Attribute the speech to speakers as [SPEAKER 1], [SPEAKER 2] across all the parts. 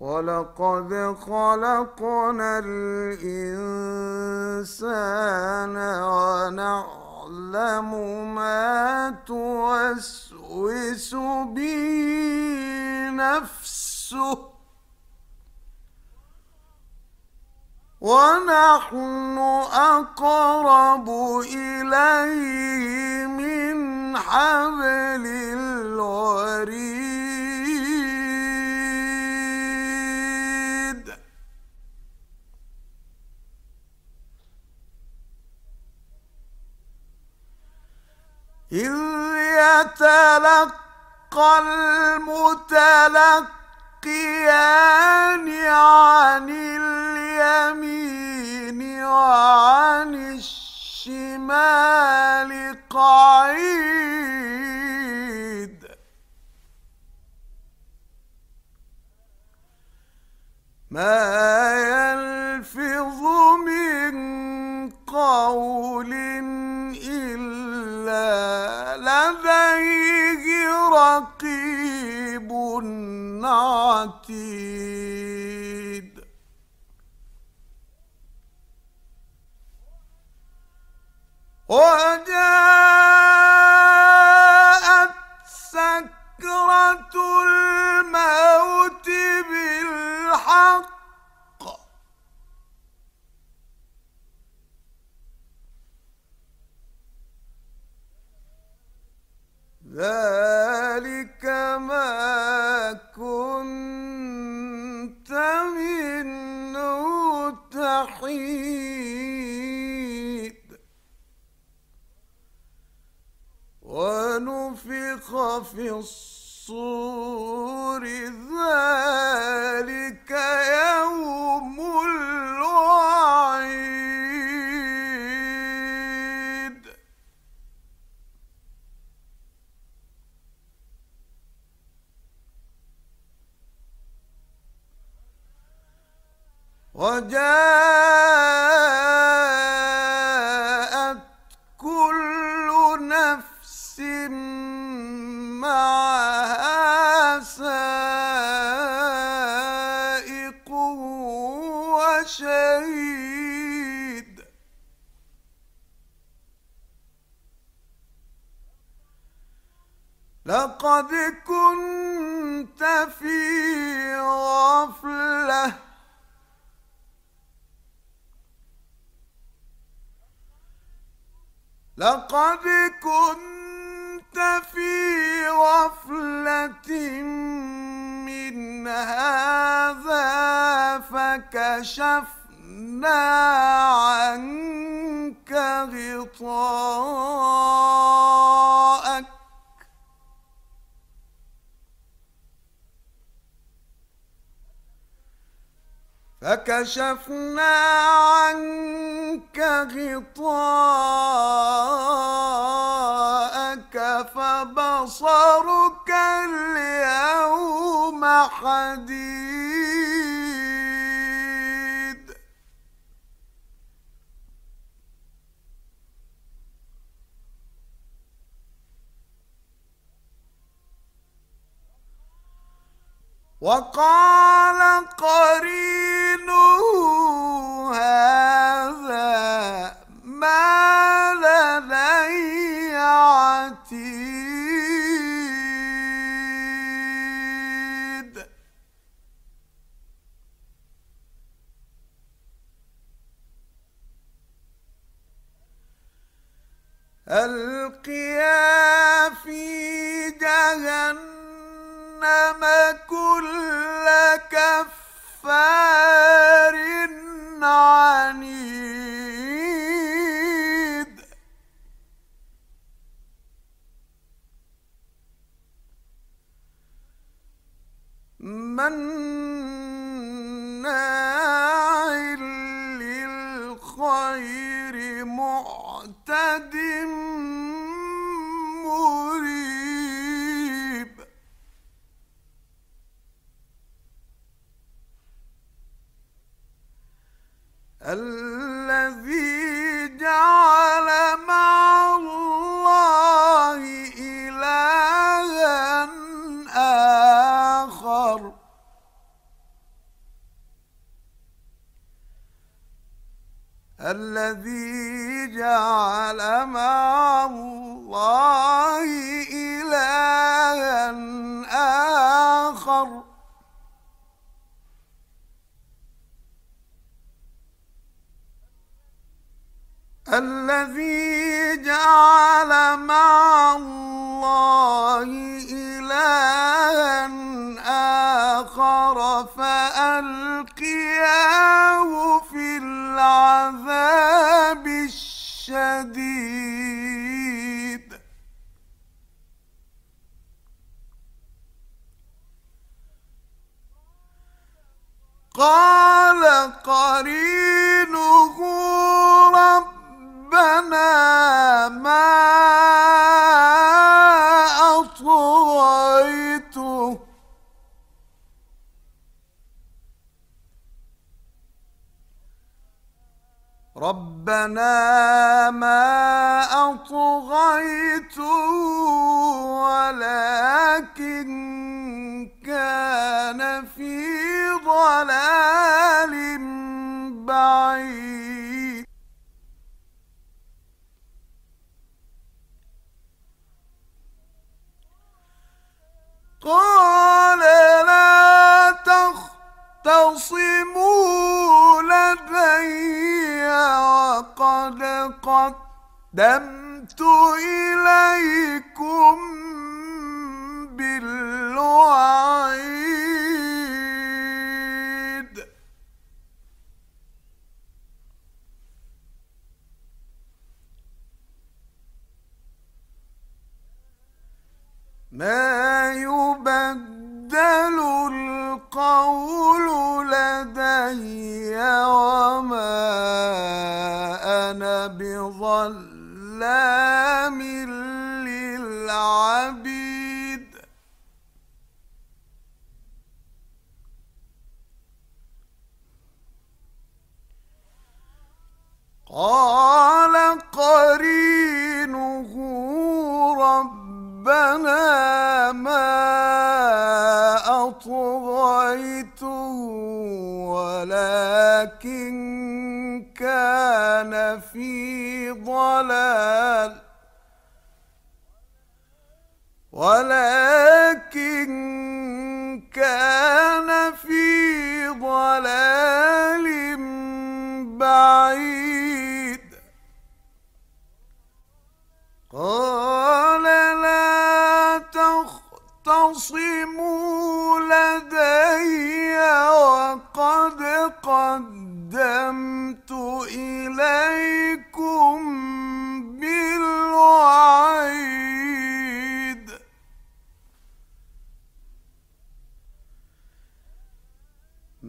[SPEAKER 1] ولقد خلقنا الإنسان ونعلم ما توسوس به نفسه ونحن أقرب إليه من حبل الوريد إذ يتلقى المتلقيان عن اليمين وعن الشمال قعيد. ما عتيد وجاءت في الصور ذلك لقد كنت في غفلة. لقد كنت في غفلة من هذا فكشفنا عنك غطاءك. فكشفنا عنك غطاءك فبصرك اليوم حديد. وقال قرينه القيا في جهنم كل كفار عنيد. مناع للخير معتد الذي جعل مع الله إلها آخر. الذي جعل مع الله إلها آخر فألقياه الشديد قال قرينه ربنا ما ربنا ما أطغيته ولكن كان في ضلال بعيد. قدمت إليكم بالوعيد. ما يبدل القول لدي قال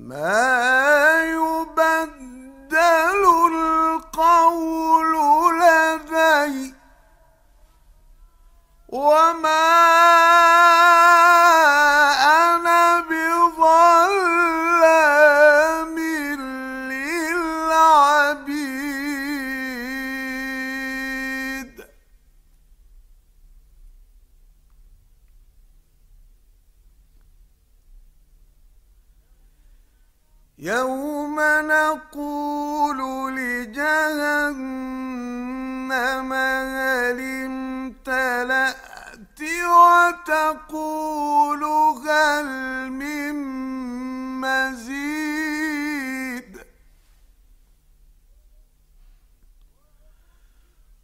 [SPEAKER 1] ما يوم نقول لجهنم هل امتلأت وتقول هل من مزيد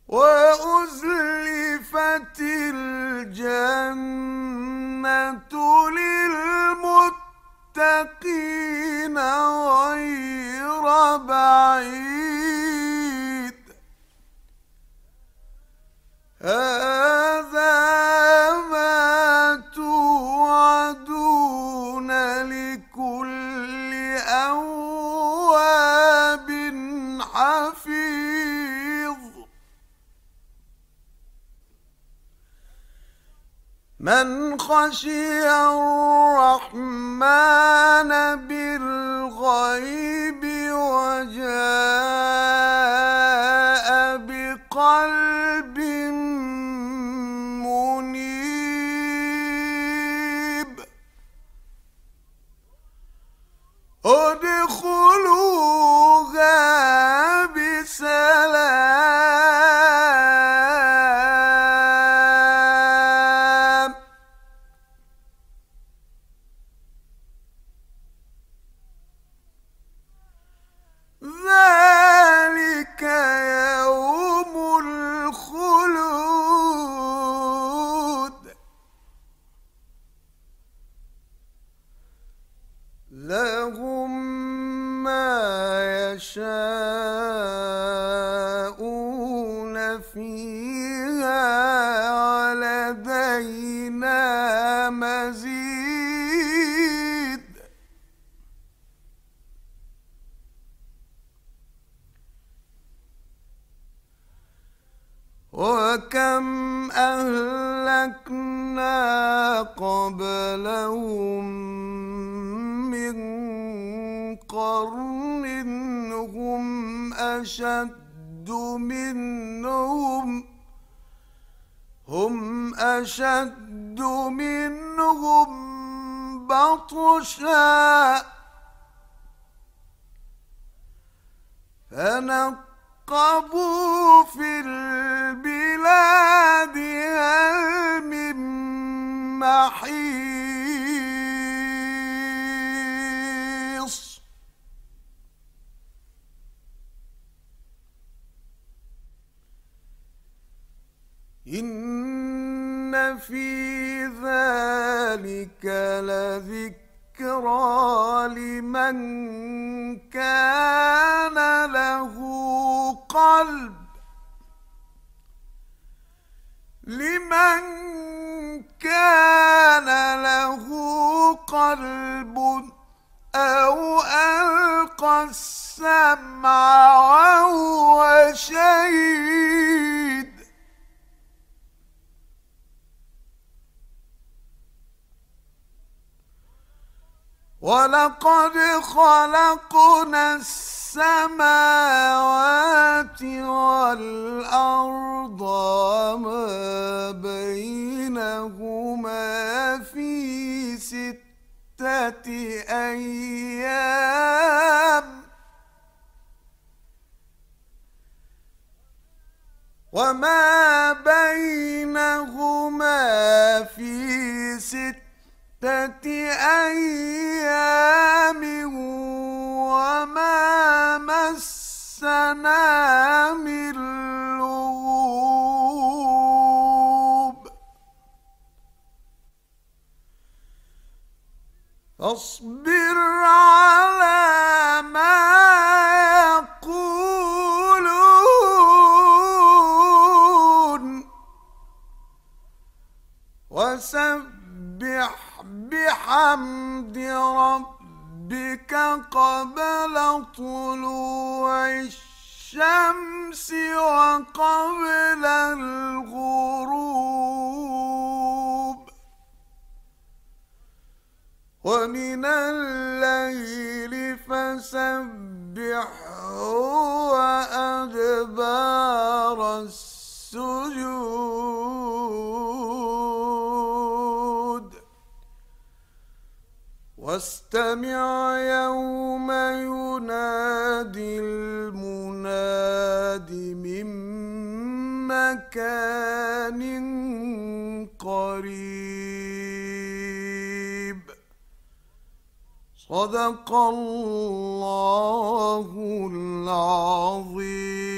[SPEAKER 1] وأزلفت الجنة للمتقين غير بعيد. من خشي الرحمن بالغيب وجاء ما أشد منهم هم أشد منهم بطشا. فنقبوا في البلاد هل من محيص لمن كان له قلب أو ألقى السمع وهو شهيد. ولقد خلقنا السماوات والأرض أيام. وما بينهما في ستة أيام. وما مسنا من فاصبر على ما يقولون. وسبح بحمد ربك قبل طلوع الشمس وقبل الغروب. ومن الليل فسبحه وأدبار السجود. واستمع يوم ينادي المناد من مكان قريب. صدق الله العظيم.